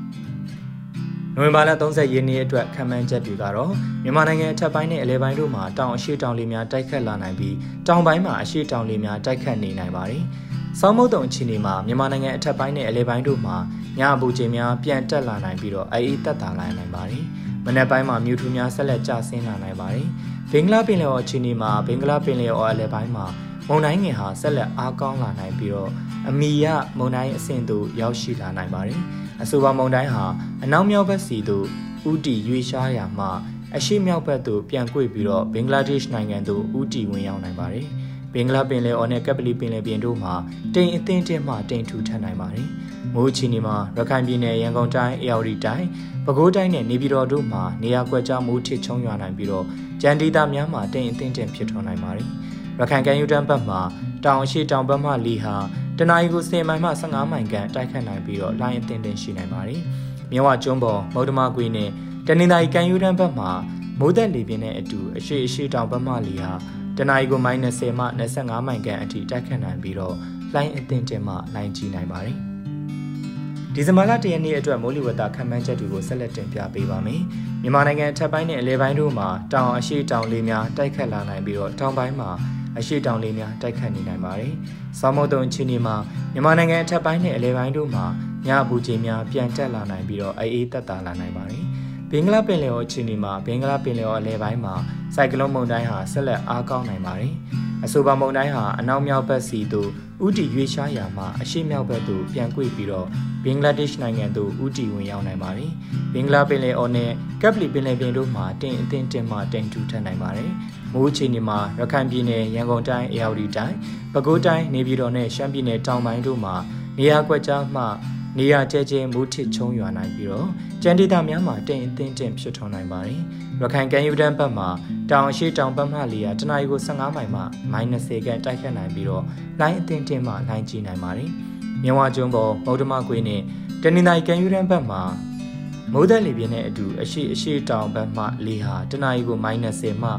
Speaker 10: နိုဝင်ဘာလ30ရက်နေ့အတွက်ခံမှန်းချက်တွေကတော့မြန်မာနိုင်ငံအထက်ပိုင်းနဲ့အလဲပိုင်းတို့မှာတောင်အရှိတောင်လေများတိုက်ခတ်လာနိုင်ပြီးတောင်ပိုင်းမှာအရှိတောင်လေများတိုက်ခတ်နေနိုင်ပါတယ်။ဆောင်းမုတ်တုံအခြေအနေမှာမြန်မာနိုင်ငံအထက်ပိုင်းနဲ့အလဲပိုင်းတို့မှာညအပူချိန်များပြန်တက်လာနိုင်ပြီးတော့အေးတက်တာလာနိုင်ပါတယ်။မနက်ပိုင်းမှာမြူထူများဆက်လက်ကျဆင်းလာနိုင်ပါတယ်။ဘင်္ဂလားပင်လယ်အော်အခြေအနေမှာဘင်္ဂလားပင်လယ်အော်အလဲပိုင်းမှာမုန်တိုင်းငယ်ဟာဆက်လက်အားကောင်းလာနိုင်ပြီးတော့အမီရမုန်တိုင်းအဆင့်သို့ရောက်ရှိလာနိုင်ပါတယ်။ အဆိုပါမုန်တိုင်းဟာအနောက်မြောက်ဘက်စီသို့ဥတီရွေ့ရှားရာမှအရှေ့မြောက်ဘက်သို့ပြန်ကွေ့ပြီးတော့ဘင်္ဂလားဒေ့ရှ်နိုင်ငံသို့ဥတီဝင်ရောက်နိုင်ပါတယ်။ဘင်္ဂလားပင်လယ်အော်နဲ့ကပ်ပလီပင်လယ်ပြင်တို့မှာတိမ်အသင်းတင်းမှတိမ်ထူထပ်နိုင်ပါတယ်။မိုးချီနေမှာရခိုင်ပြည်နယ်ရန်ကုန်တိုင်းအေရဝတီတိုင်းပဲခူးတိုင်းနဲ့နေပြည်တော်တို့မှာနေရာကွက်ကြားမိုးထစ်ချုံရွာနိုင်ပြီးတော့ကြံဒေသများမှာတိမ်အသင်းတင်းဖြစ်ထွန်းနိုင်ပါတယ်။ရခိုင်ကမ်းရိုးတန်းဘက်မှာတောင်အရှိတောင်ဘက်မှလီဟာ တနအီကို10မိုင်မှ15မိုင်ခန့်တိုက်ခတ်နိုင်ပြီးတော့လိုင်းအသင်းတင်ရှိနိုင်ပါတယ်။မြဝကျွန်းပေါ်မုဒ္ဓမကွေနဲ့တနင်္သာရီကမ်းရိုးတန်းဘက်မှာမိုးသက်လေပြင်းတဲ့အတူအရှိအရှိတောင်ဘက်မှလီဟာတနအီကို -30 မှ25မိုင်ခန့်အထိတိုက်ခတ်နိုင်ပြီးတော့လိုင်းအသင်းတင်မှလိုင်းကြီးနိုင်ပါတယ်။ဒီဇင်ဘာလ၁ရက်နေ့အတွက်မိုးလေဝသခန့်မှန်းချက်တွေကိုဆက်လက်တင်ပြပေးပါမယ်။မြန်မာနိုင်ငံအထက်ပိုင်းနဲ့အလဲပိုင်းတို့မှာတောင်အရှိတောင်လေးများတိုက်ခတ်လာနိုင်ပြီးတော့တောင်ပိုင်းမှာ အရှိတောင်လေးများတိုက်ခတ်နေနိုင်ပါတယ်။ဆောင်းမုတ်တုံအခြေအနေမှာမြန်မာနိုင်ငံအထက်ပိုင်းနဲ့အလဲပိုင်းတို့မှာညအပူချိန်များပြန်တက်လာနိုင်ပြီးတော့အေးအေးတက်တာလာနိုင်ပါတယ်။ဘင်္ဂလားပင်လယ်အော်အခြေအနေမှာဘင်္ဂလားပင်လယ်အော်အလဲပိုင်းမှာစိုက်ကလုန်းမုန်တိုင်းဟာဆက်လက်အားကောင်းနိုင်ပါတယ်။အဆိုပါမုန်တိုင်းဟာအနောက်မြောက်ဘက်စီသို့ဥတီရွေ့ရှားရာမှာအရှေ့မြောက်ဘက်သို့ပြန်ကွေ့ပြီးတော့ဘင်္ဂလားဒေ့ရှ်နိုင်ငံသို့ဥတီဝင်ရောက်နိုင်ပါတယ်။ဘင်္ဂလားပင်လယ်အော်နဲ့ကပ်ပလီပင်လယ်ပြင်တို့မှာတင်အထင်တင်မှတင်ထူထပ်နိုင်ပါတယ်။ မိုးအခြေအနေမှာရခိုင်ပြည်နယ်ရန်ကုန်တိုင်းအေရဝတီတိုင်းပဲခူးတိုင်းနေပြည်တော်နဲ့ရှမ်းပြည်နယ်တောင်ပိုင်းတို့မှာနေရာကွက်ကြားမှနေရာကျဲကျဲမိုးထစ်ချုံရွာနိုင်ပြီးတော့ကြံဒေသများမှာတင်အထင်တင်ဖြစ်ထွန်းနိုင်ပါတယ်။ရခိုင်ကမ်းရိုးတန်းဘက်မှာတောင်အရှိတောင်ဘက်မှလီယာတနအီကို15မိုင်မှ -30 ခန့်တိုက်ခတ်နိုင်ပြီးတော့လိုင်းအထင်တင်မှလိုင်းကြီးနိုင်ပါတယ်။မြဝကျွန်းပေါ်မௌဒမကွေးနဲ့တနင်္သာရီကမ်းရိုးတန်းဘက်မှာမိုးသက်လေပြင်းနဲ့အတူအရှိအရှိတောင်ဘက်မှလေဟာတနအီကို -30 မှ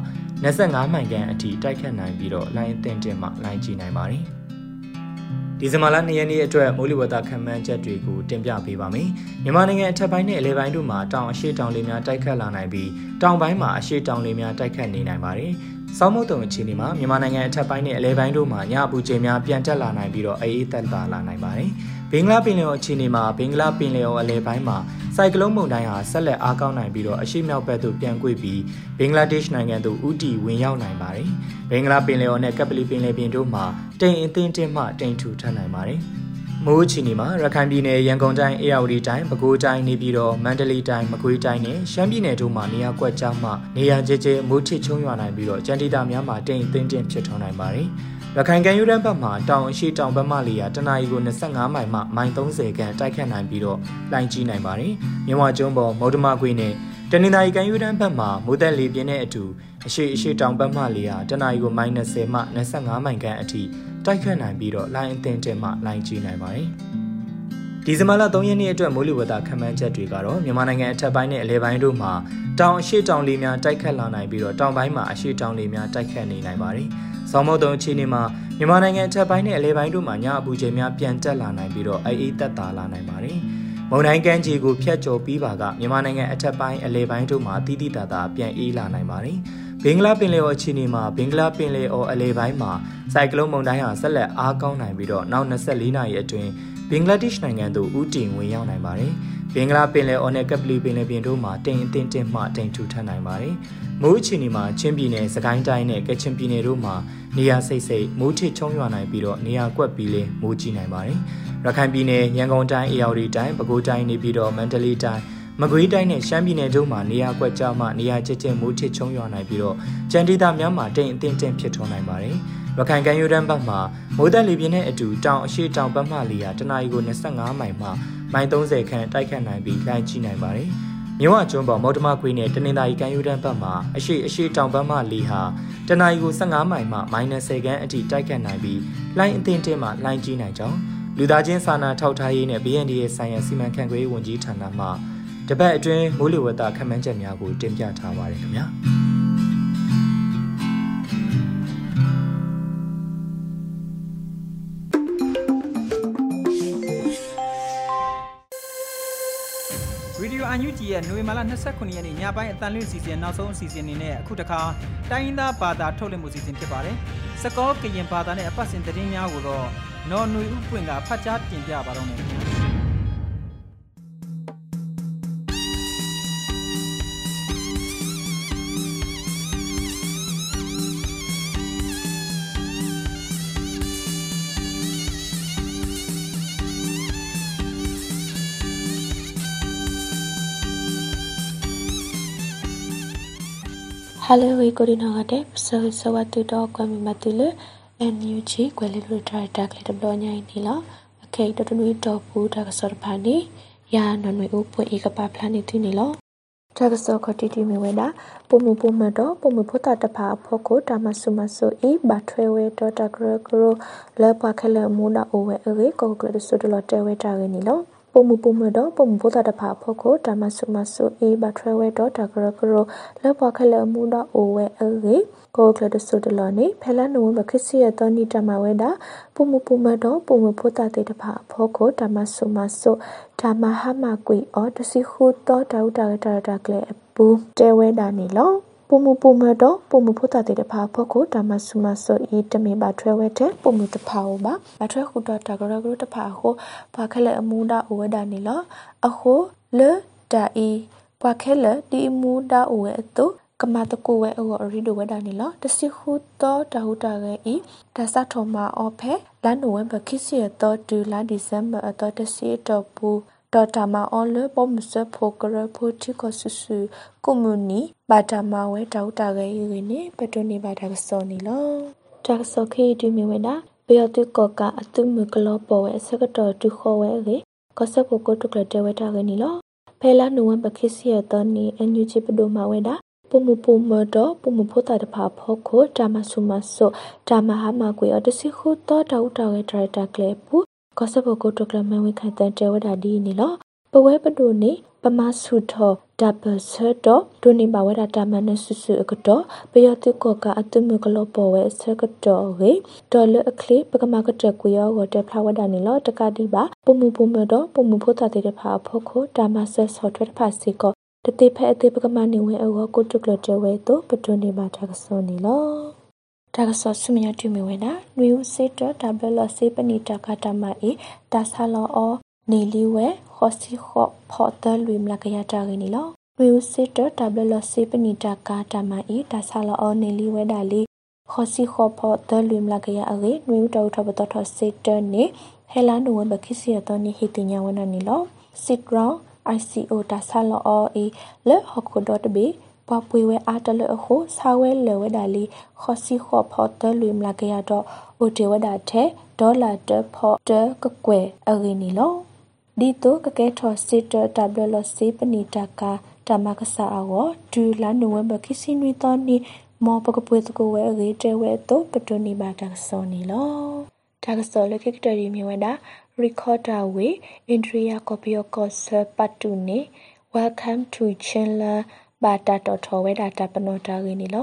Speaker 10: 25မိုင်ခန့်အထိတိုက်ခတ်နိုင်ပြီးတော့လိုင်းအထင်တင်မှလိုင်းကြီးနိုင်ပါတယ်။ဒီဇင်ဘာလ2ရက်နေ့အတွက်မိုးလေဝသခန့်မှန်းချက်တွေကိုတင်ပြပေးပါမယ်။မြန်မာနိုင်ငံအထက်ပိုင်းနဲ့အလဲပိုင်းတို့မှာတောင်အရှိတောင်လေများတိုက်ခတ်လာနိုင်ပြီးတောင်ပိုင်းမှာအရှိတောင်လေများတိုက်ခတ်နေနိုင်ပါတယ်။စောင်းမုတ်တုံအခြေအနေမှာမြန်မာနိုင်ငံအထက်ပိုင်းနဲ့အလဲပိုင်းတို့မှာညအပူချိန်များပြန်တက်လာနိုင်ပြီးတော့အေးအေးတက်တာလာနိုင်ပါတယ်။ ဘင်္ဂလားပင်လယ်အော်အခြေအနေမှာဘင်္ဂလားပင်လယ်အော်အလဲပိုင်းမှာစိုက်ကလုန်းမုန်တိုင်းဟာဆက်လက်အားကောင်းနိုင်ပြီးတော့အရှိမြောက်ဘက်သို့ပြန်ကွေ့ပြီးဘင်္ဂလားဒေ့ရှ်နိုင်ငံသို့ဥတီဝင်ရောက်နိုင်ပါတယ်။ဘင်္ဂလားပင်လယ်အော်နဲ့ကပ်ပလီပင်လယ်ပြင်တို့မှာတိမ်အထင်းတင်းမှတိမ်ထူထပ်နိုင်ပါတယ်။မိုးချီနေမှာရခိုင်ပြည်နယ်ရန်ကုန်တိုင်းအေရဝတီတိုင်းပဲခူးတိုင်းနေပြည်တော်မန္တလေးတိုင်းမကွေးတိုင်းနဲ့ရှမ်းပြည်နယ်တို့မှာနေရာကွက်ကြားမှနေရာကျကျမိုးထစ်ချုံရွာနိုင်ပြီးတော့ကြံတိတာများမှာတိမ်အထင်းတင်းဖြစ်ထွန်းနိုင်ပါတယ်။ ရခိုင်ကမ်းရိုးတန်းဘက်မှာတောင်အရှိတောင်ဘက်မှလေယာတနအီကို25မိုင်မှမိုင်30ခန့်တိုက်ခတ်နိုင်ပြီးတော့လိုင်းကြီးနိုင်ပါတယ်။မြဝကျွန်းပေါ်မௌဒမကွေးနဲ့တနင်္သာရီကမ်းရိုးတန်းဘက်မှာမိုးသက်လေပြင်းတဲ့အတူအရှိအရှိတောင်ဘက်မှလေယာတနအီကိုမိုင်20မှ25မိုင်ခန့်အထိတိုက်ခတ်နိုင်ပြီးတော့လိုင်းအသင်တင်မှလိုင်းကြီးနိုင်ပါတယ်။ဒီဇင်ဘာလ3ရက်နေ့အတွက်မိုးလေဝသခန့်မှန်းချက်တွေကတော့မြန်မာနိုင်ငံအထက်ပိုင်းနဲ့အလဲပိုင်းတို့မှာတောင်အရှိတောင်လေများတိုက်ခတ်လာနိုင်ပြီးတော့တောင်ပိုင်းမှာအရှိတောင်လေများတိုက်ခတ်နေနိုင်ပါတယ်။ ဆောင်းမုတ်တုံအခြေအနေမှာမြန်မာနိုင်ငံအထက်ပိုင်းနဲ့အလဲပိုင်းတို့မှာညအပူချိန်များပြန်တက်လာနိုင်ပြီးတော့အေးအေးတက်တာလာနိုင်ပါတယ်။မုန်တိုင်းကမ်းခြေကိုဖျက်ကျော်ပြီးပါကမြန်မာနိုင်ငံအထက်ပိုင်းအလဲပိုင်းတို့မှာတိတိတသာပြန်အေးလာနိုင်ပါတယ်။ ဘင်္ဂလားပင်လယ်အော်အခြေအနေမှာဘင်္ဂလားပင်လယ်အော်အလဲပိုင်းမှာစိုက်ကလုန်းမုန်တိုင်းဟာဆက်လက်အားကောင်းနိုင်ပြီးတော့နောက်24နာရီအတွင်းဘင်္ဂလားဒေ့ရှ်နိုင်ငံသို့ဦးတည်ဝင်ရောက်နိုင်ပါတယ်။ဘင်္ဂလားပင်လယ်အော်နဲ့ကပလီပင်လယ်ပြင်တို့မှာတိမ်အထင်တင်မှတိမ်ထူထပ်နိုင်ပါတယ်။မိုးအခြေအနေမှာချင်းပြည်နယ်၊စကိုင်းတိုင်းနဲ့ကချင်ပြည်နယ်တို့မှာနေရာစိတ်စိတ်မိုးထစ်ချုံရွာနိုင်ပြီးတော့နေရာကွက်ပြီးလဲမိုးကြီးနိုင်ပါတယ်။ရခိုင်ပြည်နယ်ရန်ကုန်တိုင်းအေရဝတီတိုင်းပဲခူးတိုင်းနေပြည်တော်မန္တလေးတိုင်း မကွေးတိုင်းနဲ့ရှမ်းပြည်နယ်တို့မှာနေရာကွက်ကြားမှနေရာကျကျမိုးထစ်ချုံရွာနိုင်ပြီးတော့ကြံဒေသများမှာတိမ်အထင်တင်ဖြစ်ထွန်းနိုင်ပါတယ်။ရခိုင်ကမ်းရိုးတန်းဘက်မှာမိုးတက်လေပြင်းတဲ့အတူတောင်အရှိတောင်ဘက်မှလေယာတနအီကို25မိုင်မှမိုင်30ခန့်တိုက်ခတ်နိုင်ပြီးလိုင်းကြီးနိုင်ပါတယ်။မြဝကျွန်းပေါ်မော်တမခွေးနဲ့တနင်္သာရီကမ်းရိုးတန်းဘက်မှာအရှိအရှိတောင်ဘက်မှလေဟာတနအီကို15မိုင်မှ -10 ခန်းအထိတိုက်ခတ်နိုင်ပြီးလိုင်းအသင်းတင်းမှလိုင်းကြီးနိုင်ကြောင်းလူသားချင်းစာနာထောက်ထားရေးနဲ့ BND ရဲ့ဆိုင်ရာစီမံခန့်ခွဲရေးဝန်ကြီးဌာနမှ တပတ်အတွင်းမိုးလေဝသခန့်မှန်းချက်များကိုတင်ပြထားပါတယ်ခင်ဗျာ။
Speaker 1: UNUG ရဲ့နိုဝင်ဘာလ29ရက်နေ့ညပိုင်းအတန်လွင့်စီစဉ်နောက်ဆုံးအစီအစဉ်အနေနဲ့အခုတခါတိုင်းရင်းသားဘာသာထုတ်လွှင့်မှုစီစဉ်ဖြစ်ပါတယ်။စကောကရင်ဘာသာနဲ့အပတ်စဉ်သတင်းများကိုတော့နော်နွေဥပွင့်ကဖတ်ကြားတင်ပြပါတော့မယ်။
Speaker 11: လေဝေကိုဒီနာကတဲ့ဆဆစဝတူတော့ကွမ်မတူလအန်ယူဂျီကွယ်လီလိုထရိုက်တက်ကလေးတဘလညိုင်းနီလာအခေတတနွေတော့ဘူးတကစောဖာနီယာနနွေဦးပွေဧကပဖလာနေတီနီလောတကစောခတီတီမီဝဲတာပုံမပုံမတော့ပုံမဖို့တာတဖာဖို့ကိုတာမဆုမဆုဤဘထွဲဝဲတော့တကရကရလဲပါခလဲမူနာအိုဝဲအေကိုကရဆုတလတဲဝဲတာရနီလော ပုံမပုံမတော့ပုံမဖို့တာတဖာဖို့ကိုဓမ္မဆုမဆုအေးဘထရဝဲတော့တကရကရလက်ပွားခလမှုတော့အိုဝဲအေကိုကလဒဆုတလနေဖဲလနဝဘခစီရတနီတမဝဲတာပုံမပုံမတော့ပုံမဖို့တာတေတဖာဖို့ကိုဓမ္မဆုမဆုဓမ္မဟမကွေအော်တစီခုတော့တောက်တာတာတာကလေဘူးတဲဝဲတာနေလော ပုံမပုံမတော့ပုံမဖို့တာတဲ့ဖာဖို့ကိုတမဆုမဆိုဤတမင်ပါထွဲဝဲတဲ့ပုံမတဖာဟောပါအထွဲခုတော့တကရကရတဖာဟောပါခလက်အမူဒါအဝဒါနေလောအခုလေတာဤပွားခဲလဒီမူဒါအဝဲအတုကမတကိုဝဲအော်ရီဒိုဝဲဒါနေလောတစီခုတော့တဟုတာရဲ့ဤတဆတ်ထောမှာအော်ဖဲလန်နိုဝဲဘခိစီရတော့ဒူလာဒီဇမ်ဘာအတော့တစီတော့ပူ ဒေါ်တာမာအော်လပုံမစဖိုကရဖိုတီကဆူဆူကွန်မြူနီဘာတာမာဝဲတောက်တာရဲ့ရင်းနေပတွနေပါတာစောနေလောတာစောခေတူမီဝဲတာဘေယတုကောကအတုမကလောပေါ်ဝဲစကတော်တူခေါ်ဝဲလေကဆပ်ကိုကိုတုကလတဲဝဲတာကနေလောဖဲလာနိုဝမ်ဘခိစီယတနီအန်ယူချီပဒိုမာဝဲတာပမပမတော့ပမဖို့တာတဖာဖို့ကိုတာမဆုမဆုတာမဟာမကွေအတစီခုတော့တောက်တောက်ရဲ့ဒရိုက်တာကလေးပူ ကောဆဘကိုတိုကလမဝိခိုင်တန်တဲဝဒါဒီနီလောပဝဲပဒိုနေပမဆုထောဒဘဆတော့ဒိုနေပါဝဲတာတမနဆုဆုအကတော့ပယောတိကောကအတုမကလောပေါ်ဝဲဆကတော့ဝေဒေါ်လအခလီပကမကတကွေရောဝတက်ဖလာဝဒါနီလောတကတိပါပမှုပမှုတော့ပမှုဖို့တာတဲ့ဖာဖို့ခိုဒါမဆဆော့ထွဲဖာစီကောတတိဖဲအတိပကမနေဝဲအောကိုတုကလတဲဝဲတော့ပတွနေပါတာကစောနေလော ဒါကဆောဆုမယတူမီဝဲနာနွေဦးစေတဒါဘလစေပနီတာကတမအေဒါဆာလောအောနေလီဝဲခောစီခောဖော်တလွေမလကရတာရင်းနီလောနွေဦးစေတဒါဘလစေပနီတာကတမအေဒါဆာလောအောနေလီဝဲဒါလီခောစီခောဖော်တလွေမလကရအေနွေဦးတောထဘတထစေတနေဟဲလာနုဝဘခိစီယတနီဟိတညာဝနနီလောစစ်ရောင်း ICO ဒါဆာလောအောအေလေဟခုဒတ်ဘီ ပပွေဝဲအားတလအခုဆာဝဲလေဝဲဒါလီခောစီခောဖော်တလွေမလာကရတော့အိုတေဝဒါတဲ့ဒေါ်လာတဖော်တကကွယ်အရင်းနီလောဒီတော့ကကဲထော်စစ်တတဘလစီပနီတကာတမကဆာအောဒူလာနိုဝမ်ဘခိစီနွီတော်နီမောပကပွေတကိုဝဲရေတဲဝဲတော့ပတွနီဘာတာဆောနီလောတာကဆောလကိကတရီမြဝဒါ recorder way indriya copy of course patune welcome to chinla bata to tho we da ta pano ta ge ni lo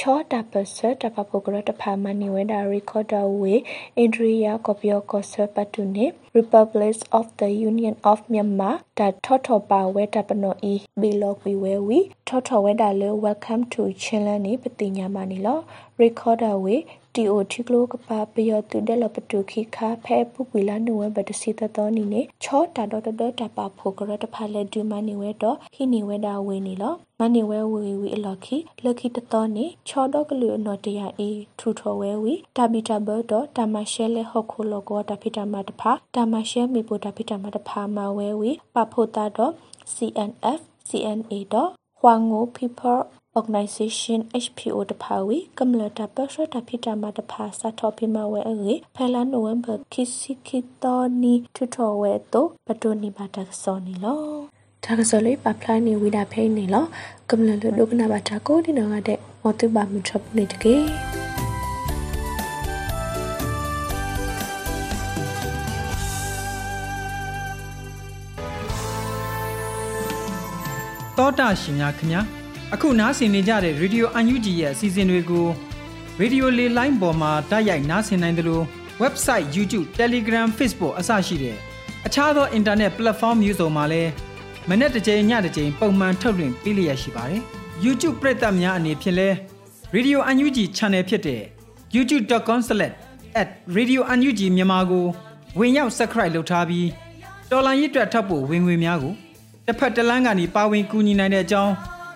Speaker 11: cho ta pa se ta pa po gra ta pha mani we da recorder way indriya copy of course patune republic of the union of myanmar da tho tho pa we ta pano i bilo wi we wi tho tho we da le welcome to chinla ni patinya ma ni lo recorder way တီအိုတီကလိုကပါပယောတူဒဲလပတူခိခါဖဲပူပူလာနုဝဘတစီတတော်နီနေချောတာတော့တတပါဖိုကရတဖာလက်ဒူမနီဝဲတော့ခိနီဝဲတာဝေနီလောမနီဝဲဝီဝီအလခိလခိတတော်နေချောတော့ကလူအနော်တရအေထူထော်ဝဲဝီတာဘီတာဘတော့တာမရှဲလဲဟော့ခိုလောကောတာဖိတာမတဖာတာမရှဲမီပိုတာဖိတာမတဖာမဝဲဝီပဖိုတာတော့ CNF CNA တော့ဟွာငို people organization HPO တဖာဝီကမ္လတာပစတာဖိတာမတဖာစာထောဖိမဝဲအေဖဲလာနိုဝမ်ဘာခိစီခိတောနီထူထောဝဲတော့ပတိုနီဘာတာစောနီလောဒါကစလေးပပလိုင်းနေဝိဒါဖိနေလောကမ္လလဒုကနာဘာတာကိုဒီနောကတဲ့မောတုဘာမထပ်နေတကေ
Speaker 1: တောတာရှင်များခင်ဗျာ အခုနားဆင်နေကြတဲ့ Radio UNG ရဲ့အစီအစဉ်တွေကို Radio လေးလိုင်းပေါ်မှာတိုက်ရိုက်နားဆင်နိုင်တယ်လို့ website YouTube Telegram Facebook အစရှိတဲ့အခြားသော internet platform မျိုးစုံမှာလည်းမနေ့တစ်ချိန်ညတစ်ချိန်ပုံမှန်ထုတ်လွှင့်ပေးလျက်ရှိပါတယ်။ YouTube ပရိသတ်များအနေဖြင့်လဲ Radio UNG Channel ဖြစ်တဲ့ youtube.com/radiounug မြန်မာကိုဝင်ရောက် subscribe လုပ်ထားပြီးတော်လိုင်းရစ်တွက်ထပ်ဖို့ဝင်ငွေများကိုတစ်ဖက်တစ်လမ်းကနေပါဝင်ကူညီနိုင်တဲ့အကြောင်း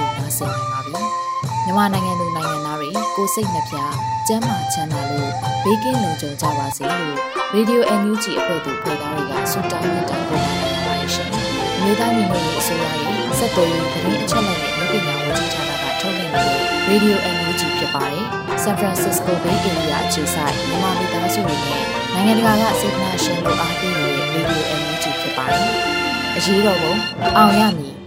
Speaker 12: း ဆင်နိုင်ပါပြီ။မြန်မာနိုင်ငံသူနိုင်ငံသားတွေကိုစိတ်နှပြကျန်းမာချမ်းသာလို့ဘေးကင်းလုံခြုံကြပါစေလို့ Radio NUG အဖွဲ့သူဖေသားတွေကဆုတောင်းမြတ်တာပို့နေပါတယ်ရှင်။မြေသားညီမတွေအစိုးရရဲ့စက်တော်ရင်သတင်းအချက်အလက်တွေပညာဝန်ကြီးဌာနကထုတ်လွှင့်နေတဲ့ Radio NUG ဖြစ်ပါတယ်။ San Francisco Bay Area အခြေစိုက်မြန်မာမိသားစုတွေနဲ့နိုင်ငံတကာကစေတနာရှင်တို့အားပေးနေတဲ့ Radio NUG ဖြစ်ပါတယ်။အရေးတော်ပုံအောင်ရမည်